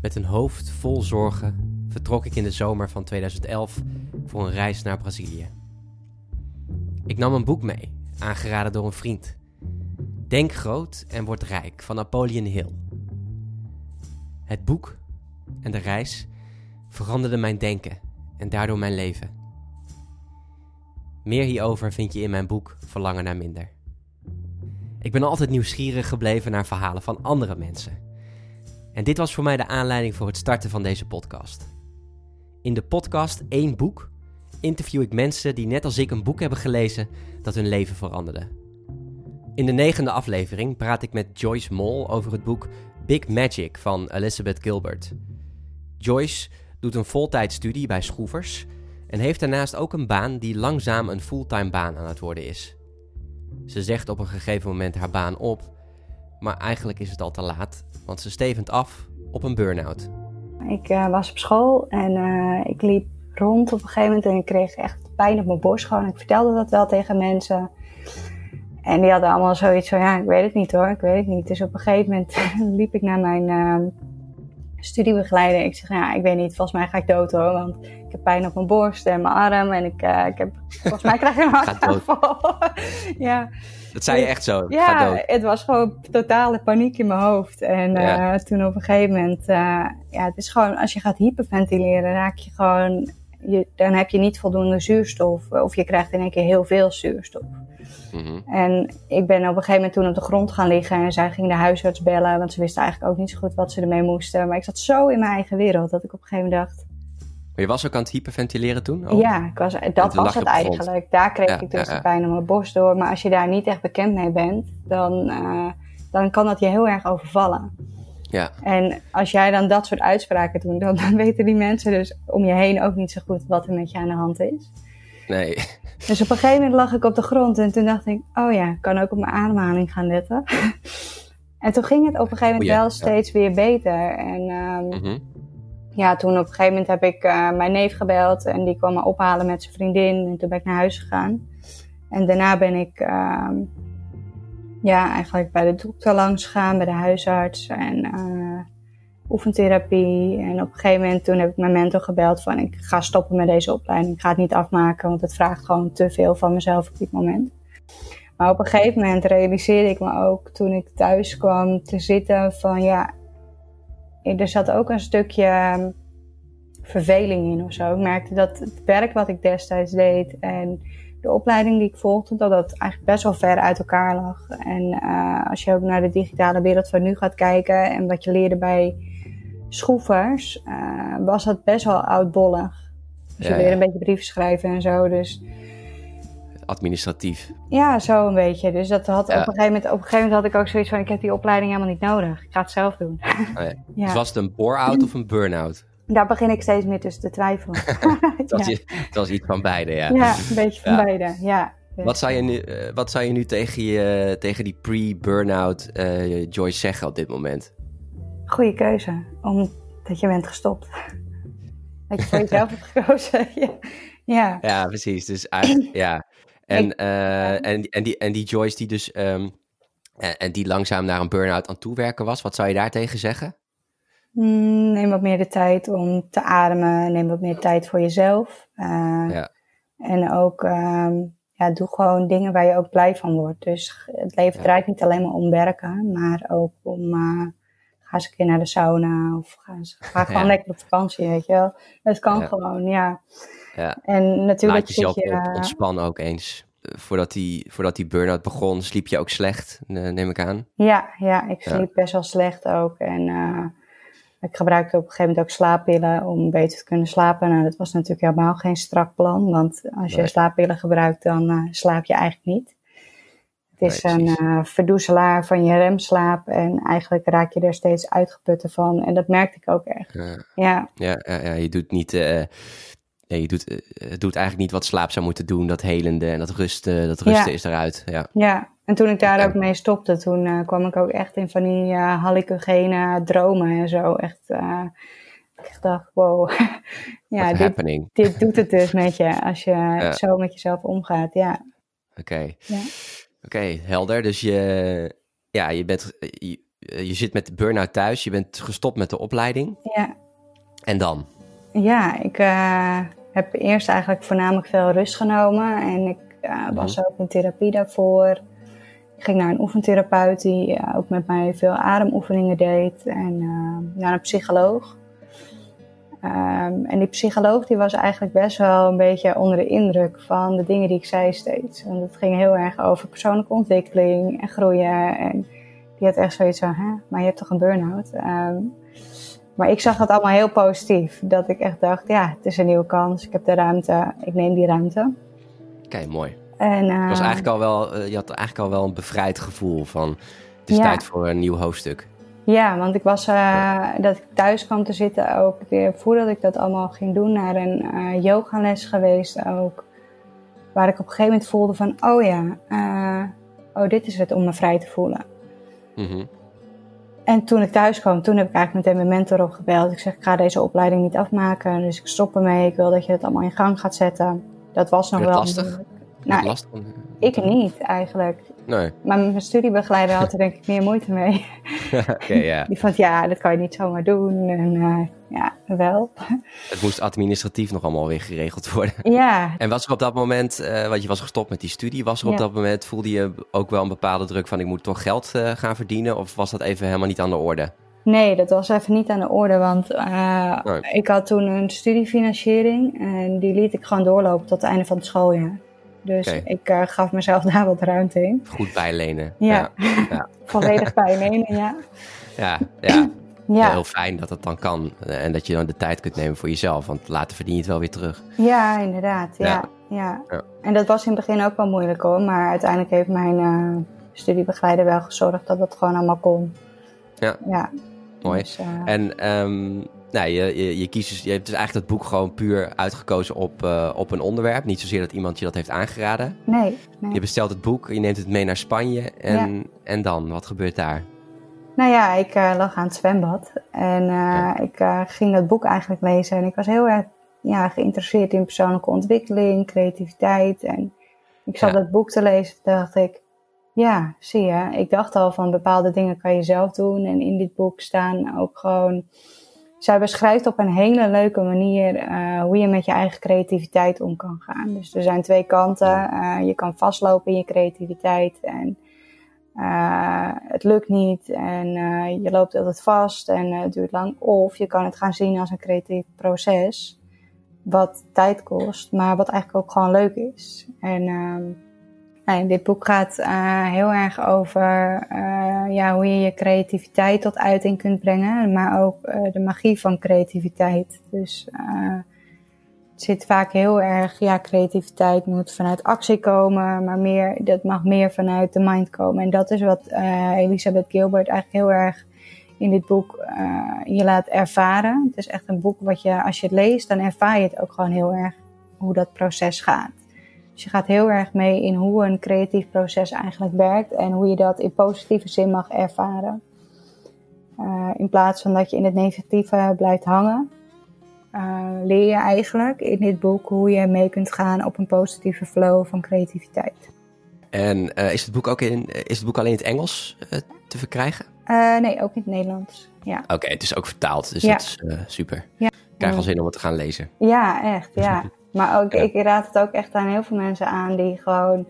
Met een hoofd vol zorgen vertrok ik in de zomer van 2011 voor een reis naar Brazilië. Ik nam een boek mee, aangeraden door een vriend. Denk groot en word rijk van Napoleon Hill. Het boek en de reis veranderden mijn denken en daardoor mijn leven. Meer hierover vind je in mijn boek Verlangen naar minder. Ik ben altijd nieuwsgierig gebleven naar verhalen van andere mensen. En dit was voor mij de aanleiding voor het starten van deze podcast. In de podcast Eén Boek interview ik mensen die net als ik een boek hebben gelezen dat hun leven veranderde. In de negende aflevering praat ik met Joyce Mol over het boek Big Magic van Elizabeth Gilbert. Joyce doet een voltijdstudie bij Schroevers en heeft daarnaast ook een baan die langzaam een fulltime baan aan het worden is. Ze zegt op een gegeven moment haar baan op, maar eigenlijk is het al te laat, want ze stevend af op een burn-out. Ik uh, was op school en uh, ik liep rond op een gegeven moment en ik kreeg echt pijn op mijn borst gewoon. Ik vertelde dat wel tegen mensen. En die hadden allemaal zoiets van, ja, ik weet het niet hoor, ik weet het niet. Dus op een gegeven moment liep ik naar mijn uh, studiebegeleider. Ik zeg, ja, ik weet niet, volgens mij ga ik dood hoor. Want heb pijn op mijn borst en mijn arm. En ik, uh, ik heb, volgens mij krijg ik een hartaanval. ja. Dat zei je echt zo? Ja, het was gewoon totale paniek in mijn hoofd. En ja. uh, toen op een gegeven moment, uh, ja, het is gewoon, als je gaat hyperventileren, raak je gewoon, je, dan heb je niet voldoende zuurstof. Of je krijgt in één keer heel veel zuurstof. Mm -hmm. En ik ben op een gegeven moment toen op de grond gaan liggen en zij ging de huisarts bellen, want ze wisten eigenlijk ook niet zo goed wat ze ermee moesten. Maar ik zat zo in mijn eigen wereld dat ik op een gegeven moment dacht. Maar je was ook aan het hyperventileren toen? Oh. Ja, ik was, dat was het eigenlijk. Daar kreeg ja, ik dus ja, de pijn op mijn borst door. Maar als je daar niet echt bekend mee bent, dan, uh, dan kan dat je heel erg overvallen. Ja. En als jij dan dat soort uitspraken doet, dan, dan weten die mensen dus om je heen ook niet zo goed wat er met je aan de hand is. Nee. Dus op een gegeven moment lag ik op de grond en toen dacht ik, oh ja, ik kan ook op mijn ademhaling gaan letten. en toen ging het op een gegeven moment ja, wel steeds weer beter. En um, mm -hmm. Ja, toen op een gegeven moment heb ik uh, mijn neef gebeld en die kwam me ophalen met zijn vriendin. En toen ben ik naar huis gegaan. En daarna ben ik uh, ja, eigenlijk bij de dokter langs gegaan, bij de huisarts en uh, oefentherapie. En op een gegeven moment toen heb ik mijn mentor gebeld van ik ga stoppen met deze opleiding. Ik ga het niet afmaken, want het vraagt gewoon te veel van mezelf op dit moment. Maar op een gegeven moment realiseerde ik me ook toen ik thuis kwam te zitten van ja, er zat ook een stukje verveling in of zo. Ik merkte dat het werk wat ik destijds deed en de opleiding die ik volgde, dat dat eigenlijk best wel ver uit elkaar lag. En uh, als je ook naar de digitale wereld van nu gaat kijken en wat je leerde bij schroefers, uh, was dat best wel oudbollig. Dus ja, je leerde ja. een beetje brieven schrijven en zo, dus... Administratief. Ja, zo een beetje. Dus dat had ja. op, een gegeven moment, op een gegeven moment had ik ook zoiets van, ik heb die opleiding helemaal niet nodig. Ik ga het zelf doen. Oh dus was het een bore-out of een burn-out? Daar begin ik steeds meer tussen te twijfelen. het, was, ja. het was iets van beide, ja. Ja, een beetje van beide, ja. Wat zou je nu, uh, wat zou je nu tegen, je, tegen die pre-burnout uh, Joyce zeggen op dit moment? Goeie keuze, omdat je bent gestopt. Dat je voor jezelf hebt gekozen. ja. ja. Ja, precies. Dus eigenlijk, ja. En, uh, en, en, die, en die Joyce die dus um, en die langzaam naar een burn-out aan toewerken was, wat zou je daar tegen zeggen? Mm, neem wat meer de tijd om te ademen. Neem wat meer tijd voor jezelf. Uh, ja. En ook, um, ja, doe gewoon dingen waar je ook blij van wordt. Dus het leven ja. draait niet alleen maar om werken, maar ook om, uh, ga eens een keer naar de sauna of ga, eens, ga gewoon ja. lekker op vakantie, weet je wel. Het kan gewoon, ja. Ja. En natuurlijk Laat jezelf je, op, ontspan ook eens. Voordat die, voordat die burn-out begon, sliep je ook slecht, neem ik aan? Ja, ja ik sliep best wel slecht ook. En uh, ik gebruikte op een gegeven moment ook slaappillen om beter te kunnen slapen. Nou, dat was natuurlijk helemaal geen strak plan, want als je nee. slaappillen gebruikt, dan uh, slaap je eigenlijk niet. Het is nee, een uh, verdoezelaar van je remslaap en eigenlijk raak je er steeds uitgeputter van. En dat merkte ik ook echt. Ja, ja, ja, ja, ja je doet niet... Uh, Nee, je doet, uh, doet eigenlijk niet wat slaap zou moeten doen. Dat helende en dat rusten, dat rusten is eruit. Ja. ja, en toen ik daar ook mee stopte, toen uh, kwam ik ook echt in van die uh, hallucinogene dromen en zo. Echt, uh, ik dacht, wow, ja, dit, dit, doet het dus met je als je ja. zo met jezelf omgaat, ja. Oké, okay. ja. oké, okay, helder. Dus je, ja, je bent, je, je zit met de burn-out thuis, je bent gestopt met de opleiding. Ja. En dan? Ja, ik uh, heb eerst eigenlijk voornamelijk veel rust genomen. En ik uh, was ook in therapie daarvoor. Ik ging naar een oefentherapeut die uh, ook met mij veel ademoefeningen deed. En naar een psycholoog. Um, en die psycholoog die was eigenlijk best wel een beetje onder de indruk van de dingen die ik zei steeds. Want het ging heel erg over persoonlijke ontwikkeling en groeien. En die had echt zoiets van, hè, maar je hebt toch een burn-out? Um, maar ik zag dat allemaal heel positief. Dat ik echt dacht, ja, het is een nieuwe kans. Ik heb de ruimte. Ik neem die ruimte. Oké, mooi. En, uh, was eigenlijk al wel, uh, je had eigenlijk al wel een bevrijd gevoel van... het is ja. tijd voor een nieuw hoofdstuk. Ja, want ik was, uh, dat ik thuis kwam te zitten ook weer voordat ik dat allemaal ging doen, naar een yogales geweest ook. Waar ik op een gegeven moment voelde van, oh ja, oh dit is het om me vrij te voelen. Mm -hmm. En toen ik thuis kwam, toen heb ik eigenlijk meteen mijn mentor opgebeld. Ik zeg, ik ga deze opleiding niet afmaken, dus ik stop ermee. Ik wil dat je het allemaal in gang gaat zetten. Dat was nog wel... lastig? Nou, lastig? ik niet eigenlijk. Nee. Maar mijn studiebegeleider had er denk ik meer moeite mee. okay. Die vond, ja, dat kan je niet zomaar doen. En uh, ja, wel. Het moest administratief nog allemaal weer geregeld worden. Ja. En was er op dat moment, uh, want je was gestopt met die studie, was er op Ja. dat moment, voelde je ook wel een bepaalde druk van ik moet toch geld uh, gaan verdienen? Of was dat even helemaal niet aan de orde? Nee, dat was even niet aan de orde, want uh, Nee. ik had toen een studiefinanciering en die liet ik gewoon doorlopen tot het einde van het schooljaar. Dus ik uh, gaf mezelf daar wat ruimte in. Goed bijlenen. Ja. Ja, Volledig bijlenen, ja. ja, ja. Ja, Heel fijn dat het dan kan. eh, En dat je dan de tijd kunt nemen voor jezelf. Want later verdien je het wel weer terug. ja inderdaad. Ja, Ja. ja. Ja. En dat was in het begin ook wel moeilijk hoor, maar uiteindelijk heeft mijn uh, studiebegeleider wel gezorgd dat dat gewoon allemaal kon. Ja. Ja. Mooi. Dus, uh, En um, nou, je, je, je, kiest dus, je hebt dus eigenlijk dat boek gewoon puur uitgekozen op, uh, op een onderwerp. Niet zozeer dat iemand je dat heeft aangeraden. nee, nee. Je bestelt het boek, je neemt het mee naar Spanje. En, en dan, wat gebeurt daar? Nou ja, ik uh, lag aan het zwembad en uh, Ja. ik uh, ging dat boek eigenlijk lezen. En ik was heel erg ja, geïnteresseerd in persoonlijke ontwikkeling, creativiteit. En ik zat Ja. dat boek te lezen en dacht ik, ja, zie je. Ik dacht al van bepaalde dingen kan je zelf doen. En in dit boek staan ook gewoon... Zij beschrijft op een hele leuke manier hoe je met je eigen creativiteit om kan gaan. Dus er zijn twee kanten. Je kan vastlopen in je creativiteit en uh, het lukt niet en uh, je loopt altijd vast en uh, het duurt lang. Of je kan het gaan zien als een creatief proces, wat tijd kost, maar wat eigenlijk ook gewoon leuk is. En nou, dit boek gaat heel erg over ja, hoe je je creativiteit tot uiting kunt brengen, maar ook de magie van creativiteit. Dus zit vaak heel erg, ja, creativiteit moet vanuit actie komen, maar meer, dat mag meer vanuit de mind komen. En dat is wat uh, Elisabeth Gilbert eigenlijk heel erg in dit boek uh, je laat ervaren. Het is echt een boek wat je, als je het leest, dan ervaar je het ook gewoon heel erg hoe dat proces gaat. Dus je gaat heel erg mee in hoe een creatief proces eigenlijk werkt en hoe je dat in positieve zin mag ervaren. Uh, in plaats van dat je in het negatieve blijft hangen, uh, leer je eigenlijk in dit boek hoe je mee kunt gaan op een positieve flow van creativiteit. En uh, is, het boek ook in, is het boek alleen in het Engels uh, te verkrijgen? Nee, ook in het Nederlands. Ja. Oké, okay, het is ook vertaald, dus ja. dat is super. Ja. Ik krijg al zin om het te gaan lezen. Ja, echt, ja. maar ook, Ja. ik raad het ook echt aan heel veel mensen aan die gewoon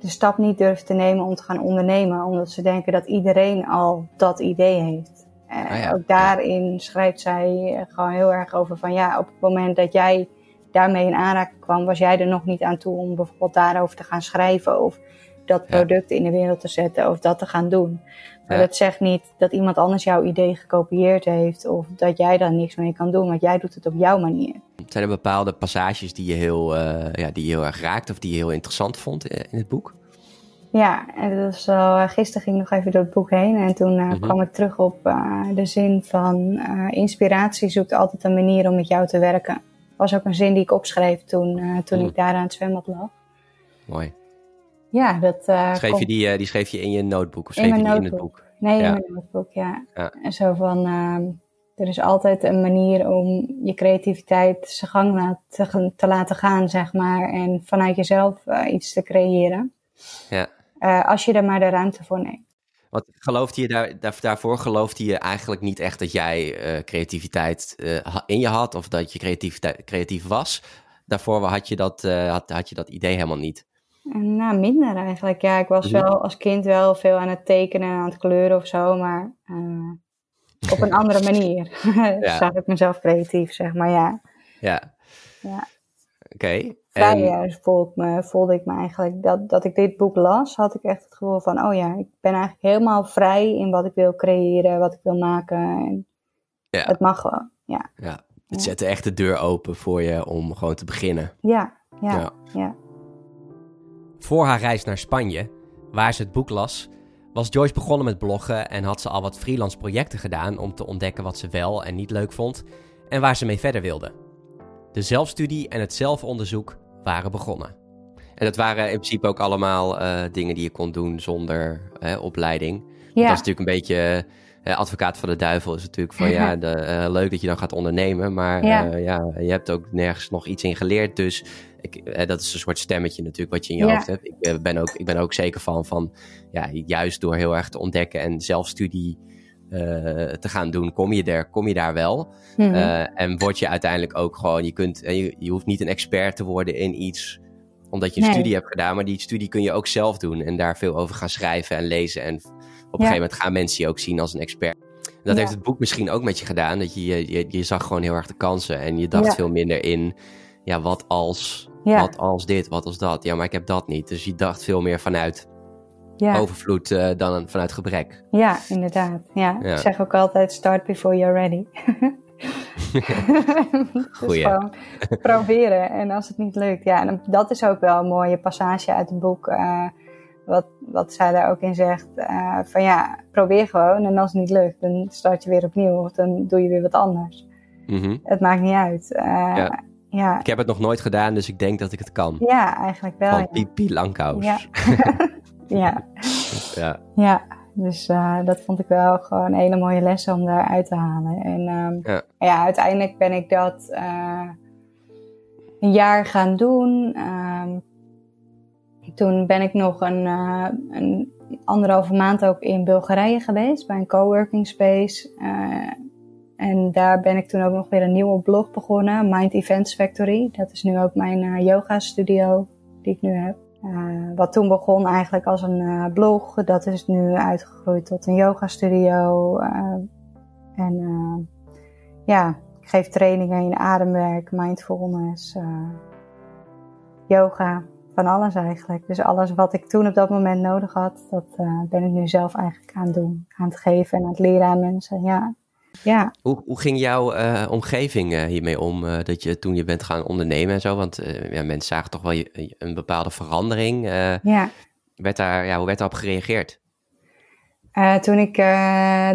de stap niet durven te nemen om te gaan ondernemen. Omdat ze denken dat iedereen al dat idee heeft. Ah ja, ook daarin schrijft zij gewoon heel erg over van ja, op het moment dat jij daarmee in aanraking kwam, was jij er nog niet aan toe om bijvoorbeeld daarover te gaan schrijven of dat Ja. product in de wereld te zetten of dat te gaan doen. Maar dat zegt niet dat iemand anders jouw idee gekopieerd heeft of dat jij daar niks mee kan doen, want jij doet het op jouw manier. Zijn er bepaalde passages die je heel, uh, ja, die je heel erg raakt of die je heel interessant vond eh, in het boek? Ja, en dat was al, gisteren ging ik nog even door het boek heen en toen uh, Mhm. kwam ik terug op uh, de zin van uh, inspiratie zoekt altijd een manier om met jou te werken. was ook een zin die ik opschreef toen, toen Mhm. ik daar aan het zwembad lag. Mooi. Ja, dat Schreef komt je die, die schreef je in je notebook of schreef je die in het boek? Nee, Ja. in mijn notebook, ja. Ja. En zo van, uh, er is altijd een manier om je creativiteit zijn gang laat, te, te, laten gaan, zeg maar. En vanuit jezelf iets te creëren. Ja. Uh, als je er maar de ruimte voor neemt. Want geloofde je daar, daar, daarvoor geloofde je eigenlijk niet echt dat jij uh, creativiteit uh, in je had of dat je creativiteit, creatief was? Daarvoor had je, dat, had, had je dat idee helemaal niet? Nou, minder eigenlijk. Ja, ik was wel als kind wel veel aan het tekenen en aan het kleuren of zo, maar op een andere manier ja. zag ik mezelf creatief, zeg maar, ja. Ja. ja. Oké. Okay. Vrij voelde, ik me, voelde ik me eigenlijk, dat, dat ik dit boek las, had ik echt het gevoel van, oh ja, ik ben eigenlijk helemaal vrij in wat ik wil creëren, wat ik wil maken. En ja. Het mag gewoon, ja. Ja, het zette echt de deur open voor je om gewoon te beginnen. Ja, ja, ja. ja. Voor haar reis naar Spanje, waar ze het boek las, was Joyce begonnen met bloggen en had ze al wat freelance projecten gedaan om te ontdekken wat ze wel en niet leuk vond en waar ze mee verder wilde. De zelfstudie en het zelfonderzoek waren begonnen. En dat waren in principe ook allemaal uh, dingen die je kon doen zonder hè, opleiding. Ja. Dat is natuurlijk een beetje. Uh, advocaat van de duivel is natuurlijk van ja, de, uh, leuk dat je dan gaat ondernemen. Maar ja. ja. je hebt ook nergens nog iets in geleerd. Dus ik, dat is een soort stemmetje natuurlijk wat je in je hoofd hebt. Ik, ben ook, ik ben ook zeker van, van ja, juist door heel erg te ontdekken en zelfstudie te gaan doen, kom je, er, kom je daar wel. Mm en word je uiteindelijk ook gewoon, je, kunt, je, je hoeft niet een expert te worden in iets omdat je een studie hebt gedaan, maar die studie kun je ook zelf doen en daar veel over gaan schrijven en lezen. En op een gegeven moment gaan mensen je ook zien als een expert. dat heeft het boek misschien ook met je gedaan, dat je, je, je zag gewoon heel erg de kansen en je dacht veel minder in, ja, wat als, wat als dit, wat als dat. Ja, maar ik heb dat niet. Dus je dacht veel meer vanuit ja. overvloed uh, dan vanuit gebrek. Ja, inderdaad. Ja. Ik zeg ook altijd, start before you're ready. dus gewoon proberen. En als het niet lukt, ja, en dat is ook wel een mooie passage uit het boek. Uh, wat, wat zij daar ook in zegt. Uh, van ja, probeer gewoon. En als het niet lukt, dan start je weer opnieuw. Of dan doe je weer wat anders. Mm -hmm. Het maakt niet uit. Uh, ja. ja. Ik heb het nog nooit gedaan, dus ik denk dat ik het kan. Ja, eigenlijk wel. Van ja. Pipi Langkous. Ja. ja. ja. ja. Dus uh, dat vond ik wel gewoon een hele mooie les om daaruit te halen. En um, ja. ja. uiteindelijk ben ik dat uh, een jaar gaan doen. Um, toen ben ik nog een, uh, een anderhalve maand ook in Bulgarije geweest bij een coworking space. en daar ben ik toen ook nog weer een nieuwe blog begonnen, Mind Events Factory. Dat is nu ook mijn yoga studio die ik nu heb. Uh, wat toen begon eigenlijk als een uh, blog, dat is nu uitgegroeid tot een yoga studio. Uh, en ja, ik geef trainingen in ademwerk, mindfulness, yoga, van alles eigenlijk. Dus alles wat ik toen op dat moment nodig had, dat ben ik nu zelf eigenlijk aan het doen. Aan het geven en aan het leren aan mensen, ja. Ja. Hoe, hoe ging jouw uh, omgeving uh, hiermee om uh, dat je toen je bent gaan ondernemen en zo? Want ja, mensen zagen toch wel je, een bepaalde verandering. ja. Werd daar, ja, hoe werd daarop gereageerd? toen ik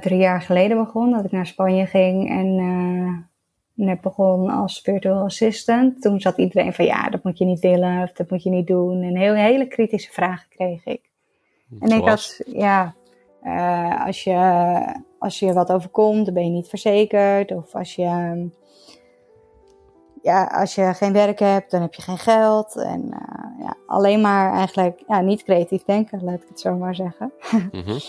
drie jaar geleden begon, dat ik naar Spanje ging en net begon als virtual assistant. Toen zat iedereen van ja, dat moet je niet willen of dat moet je niet doen. En heel, hele kritische vragen kreeg ik. En ik had, ja, als je als je wat overkomt, dan ben je niet verzekerd. Of als je, ja, als je geen werk hebt, dan heb je geen geld. En uh, ja, alleen maar eigenlijk ja, niet creatief denken, laat ik het zo maar zeggen. Mm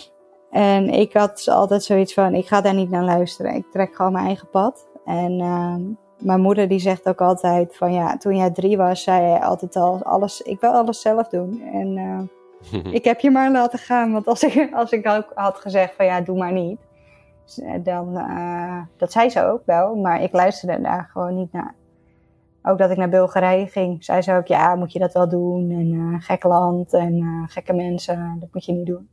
en ik had altijd zoiets van, ik ga daar niet naar luisteren. Ik trek gewoon mijn eigen pad. En uh, mijn moeder die zegt ook altijd van, ja, toen jij drie was, zei je altijd al, alles, ik wil alles zelf doen. En uh, ik heb je maar laten gaan. Want als ik, als ik ook had gezegd van, ja, doe maar niet dan, uh, dat zei ze ook wel, maar ik luisterde daar gewoon niet naar. Ook dat ik naar Bulgarije ging, zei ze ook, ja, moet je dat wel doen? En uh, gek land en uh, gekke mensen, dat moet je niet doen.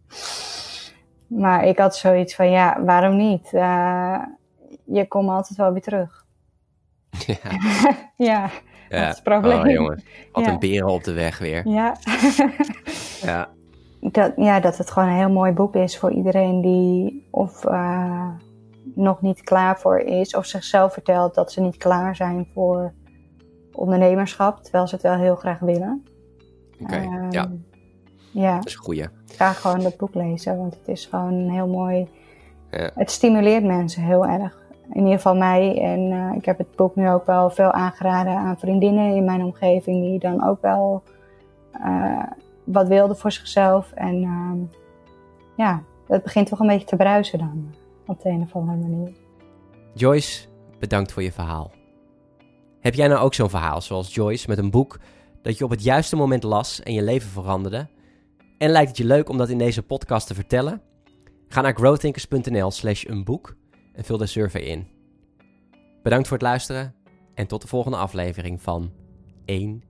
Maar ik had zoiets van, ja, waarom niet? je komt altijd wel weer terug. Ja, ja, ja. dat is het probleem. Oh. Wat ja. een beren op de weg weer. Ja. ja dat, ja, dat het gewoon een heel mooi boek is voor iedereen die of uh, nog niet klaar voor is, of zichzelf vertelt dat ze niet klaar zijn voor ondernemerschap, terwijl ze het wel heel graag willen. Oké, okay, um, ja. Ja. Dat is een goeie. Ga gewoon dat boek lezen, want het is gewoon heel mooi. Ja. Het stimuleert mensen heel erg. In ieder geval mij. En uh, ik heb het boek nu ook wel veel aangeraden aan vriendinnen in mijn omgeving, die dan ook wel uh, wat wilde voor zichzelf. En uh, ja, het begint toch een beetje te bruisen dan. Op de een of andere manier. Joyce, bedankt voor je verhaal. Heb jij nou ook zo'n verhaal zoals Joyce met een boek dat je op het juiste moment las en je leven veranderde? En lijkt het je leuk om dat in deze podcast te vertellen? Ga naar growthinkers.nl slash een boek en vul de survey in. Bedankt voor het luisteren en tot de volgende aflevering van 1